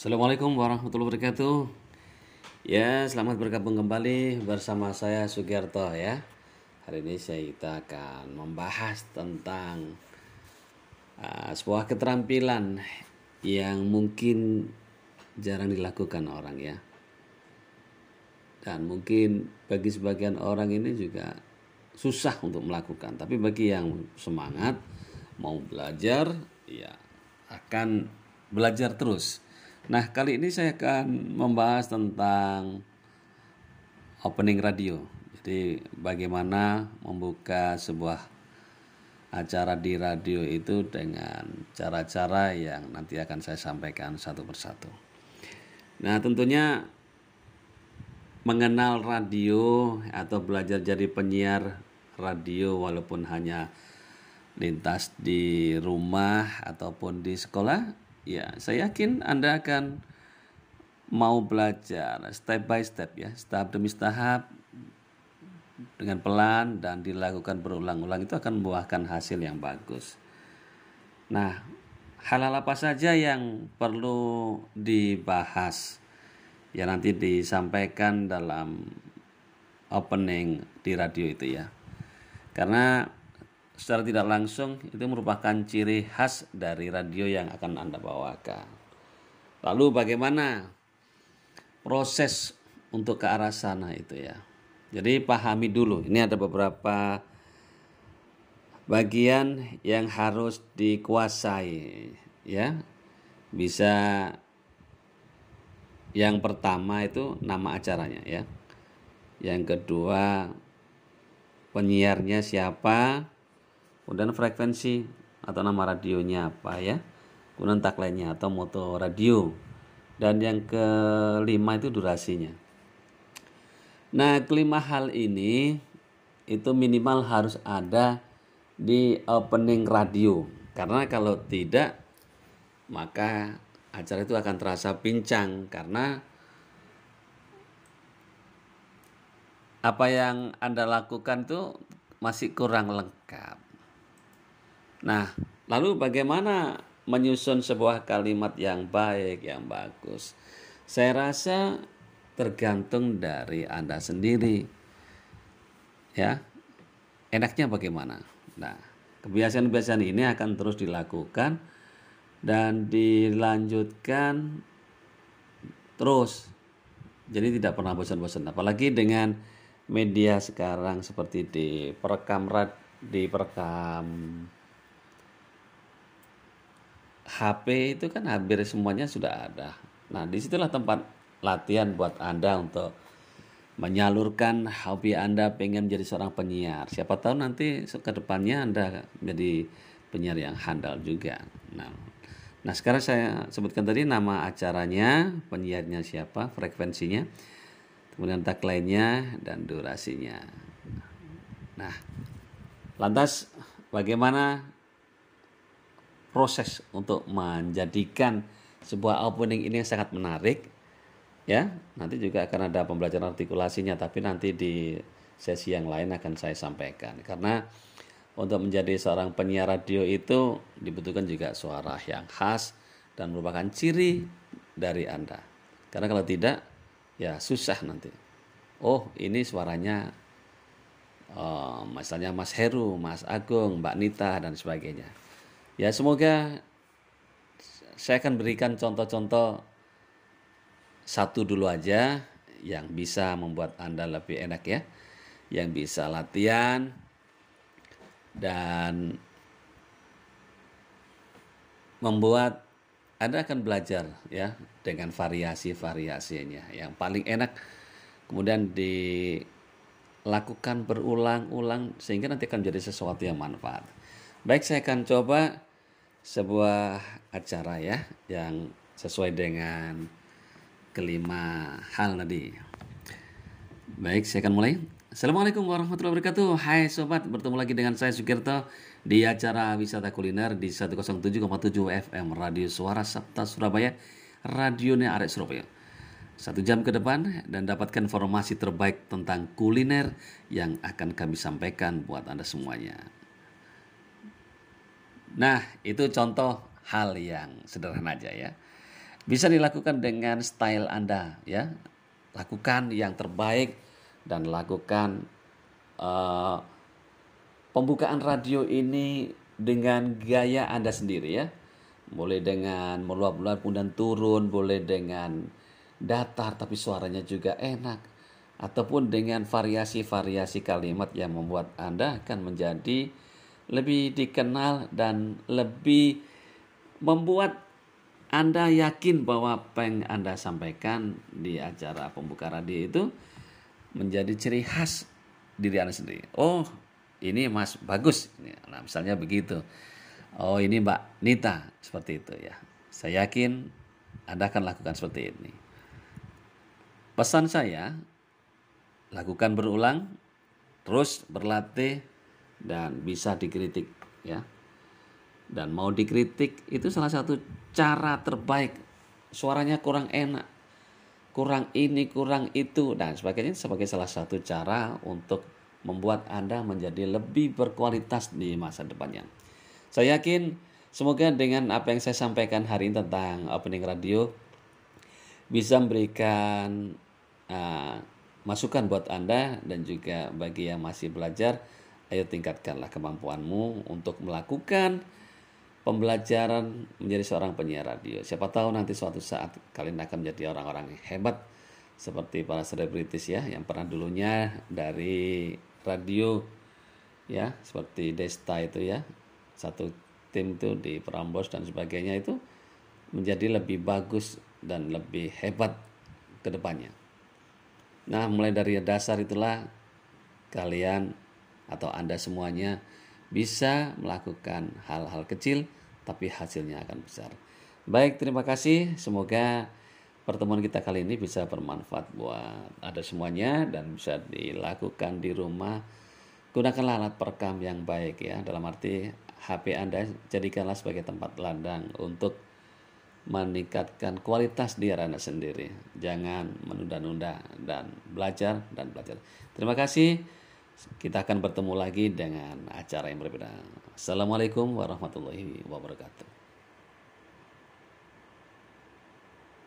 Assalamualaikum warahmatullahi wabarakatuh. Ya, selamat bergabung kembali bersama saya Sugiarto ya. Hari ini saya kita akan membahas tentang uh, sebuah keterampilan yang mungkin jarang dilakukan orang ya. Dan mungkin bagi sebagian orang ini juga susah untuk melakukan, tapi bagi yang semangat mau belajar ya akan belajar terus. Nah, kali ini saya akan membahas tentang opening radio. Jadi, bagaimana membuka sebuah acara di radio itu dengan cara-cara yang nanti akan saya sampaikan satu persatu. Nah, tentunya mengenal radio atau belajar jadi penyiar radio walaupun hanya lintas di rumah ataupun di sekolah, ya saya yakin Anda akan mau belajar step by step ya, tahap demi tahap dengan pelan dan dilakukan berulang-ulang itu akan membuahkan hasil yang bagus. Nah, hal-hal apa saja yang perlu dibahas ya nanti disampaikan dalam opening di radio itu ya. Karena secara tidak langsung itu merupakan ciri khas dari radio yang akan Anda bawakan. Lalu bagaimana proses untuk ke arah sana itu ya. Jadi pahami dulu, ini ada beberapa bagian yang harus dikuasai ya. Bisa yang pertama itu nama acaranya ya. Yang kedua penyiarnya siapa, kemudian frekuensi atau nama radionya apa ya? Kemudian tagline-nya atau moto radio. Dan yang kelima itu durasinya. Nah kelima hal ini itu minimal harus ada di opening radio. Karena kalau tidak maka acara itu akan terasa pincang. Karena apa yang Anda lakukan itu masih kurang lengkap. Nah, lalu bagaimana menyusun sebuah kalimat yang baik, yang bagus? Saya rasa tergantung dari Anda sendiri. Ya. Enaknya bagaimana? Nah, kebiasaan-kebiasaan ini akan terus dilakukan dan dilanjutkan terus. Jadi tidak pernah bosan-bosan. Apalagi dengan media sekarang seperti di perekam di perekam HP itu kan hampir semuanya sudah ada. Nah, di situlah tempat latihan buat Anda untuk menyalurkan hobi Anda pengen menjadi seorang penyiar. Siapa tahu nanti ke depannya Anda menjadi penyiar yang handal juga. Nah, nah sekarang saya sebutkan tadi nama acaranya, penyiarnya siapa, frekuensinya, kemudian tagline-nya dan durasinya. Nah, lantas bagaimana proses untuk menjadikan sebuah opening ini sangat menarik ya. Nanti juga akan ada pembelajaran artikulasinya tapi nanti di sesi yang lain akan saya sampaikan. Karena untuk menjadi seorang penyiar radio itu dibutuhkan juga suara yang khas dan merupakan ciri dari Anda. Karena kalau tidak ya susah nanti. Oh ini suaranya oh, misalnya Mas Heru, Mas Agung, Mbak Nita dan sebagainya Ya semoga saya akan berikan contoh-contoh satu dulu aja yang bisa membuat Anda lebih enak ya. Yang bisa latihan dan membuat Anda akan belajar ya dengan variasi-variasinya. Yang paling enak kemudian dilakukan berulang-ulang sehingga nanti akan menjadi sesuatu yang manfaat. Baik, saya akan coba sebuah acara ya yang sesuai dengan kelima hal tadi. Baik, saya akan mulai. Assalamualaikum warahmatullahi wabarakatuh. Hai sobat, bertemu lagi dengan saya Sukirto di acara wisata kuliner di 107,7 FM Radio Suara Sabta Surabaya, radionya Arek Surabaya. Satu jam ke depan dan dapatkan informasi terbaik tentang kuliner yang akan kami sampaikan buat Anda semuanya. Nah, itu contoh hal yang sederhana aja ya. bisa dilakukan dengan style Anda ya. Lakukan yang terbaik dan lakukan uh, pembukaan radio ini dengan gaya Anda sendiri ya. Boleh dengan meluap-luap kemudian turun, boleh dengan datar tapi suaranya juga enak ataupun dengan variasi-variasi kalimat yang membuat Anda akan menjadi lebih dikenal dan lebih membuat Anda yakin bahwa apa yang Anda sampaikan di acara pembuka radio itu menjadi ciri khas diri Anda sendiri. Oh, ini Mas bagus. Nah, misalnya begitu. Oh, ini Mbak Nita seperti itu ya. Saya yakin Anda akan lakukan seperti ini. Pesan saya, lakukan berulang, terus berlatih dan bisa dikritik ya. Dan mau dikritik itu salah satu cara terbaik. Suaranya kurang enak, kurang ini, kurang itu dan sebagainya sebagai salah satu cara untuk membuat Anda menjadi lebih berkualitas di masa depannya. Saya yakin semoga dengan apa yang saya sampaikan hari ini tentang opening radio bisa memberikan uh, masukan buat Anda dan juga bagi yang masih belajar, ayo tingkatkanlah kemampuanmu untuk melakukan pembelajaran menjadi seorang penyiar radio. Siapa tahu nanti suatu saat kalian akan menjadi orang-orang hebat seperti para selebritis ya yang pernah dulunya dari radio ya seperti Desta itu ya satu tim itu di Prambos dan sebagainya itu menjadi lebih bagus dan lebih hebat ke depannya. Nah, mulai dari dasar itulah kalian atau Anda semuanya bisa melakukan hal-hal kecil tapi hasilnya akan besar. Baik, terima kasih. Semoga pertemuan kita kali ini bisa bermanfaat buat Anda semuanya dan bisa dilakukan di rumah. Gunakanlah alat perekam yang baik ya. Dalam arti HP Anda jadikanlah sebagai tempat ladang untuk meningkatkan kualitas diri Anda sendiri. Jangan menunda-nunda dan belajar dan belajar. Terima kasih. Kita akan bertemu lagi dengan acara yang berbeda. Assalamualaikum warahmatullahi wabarakatuh.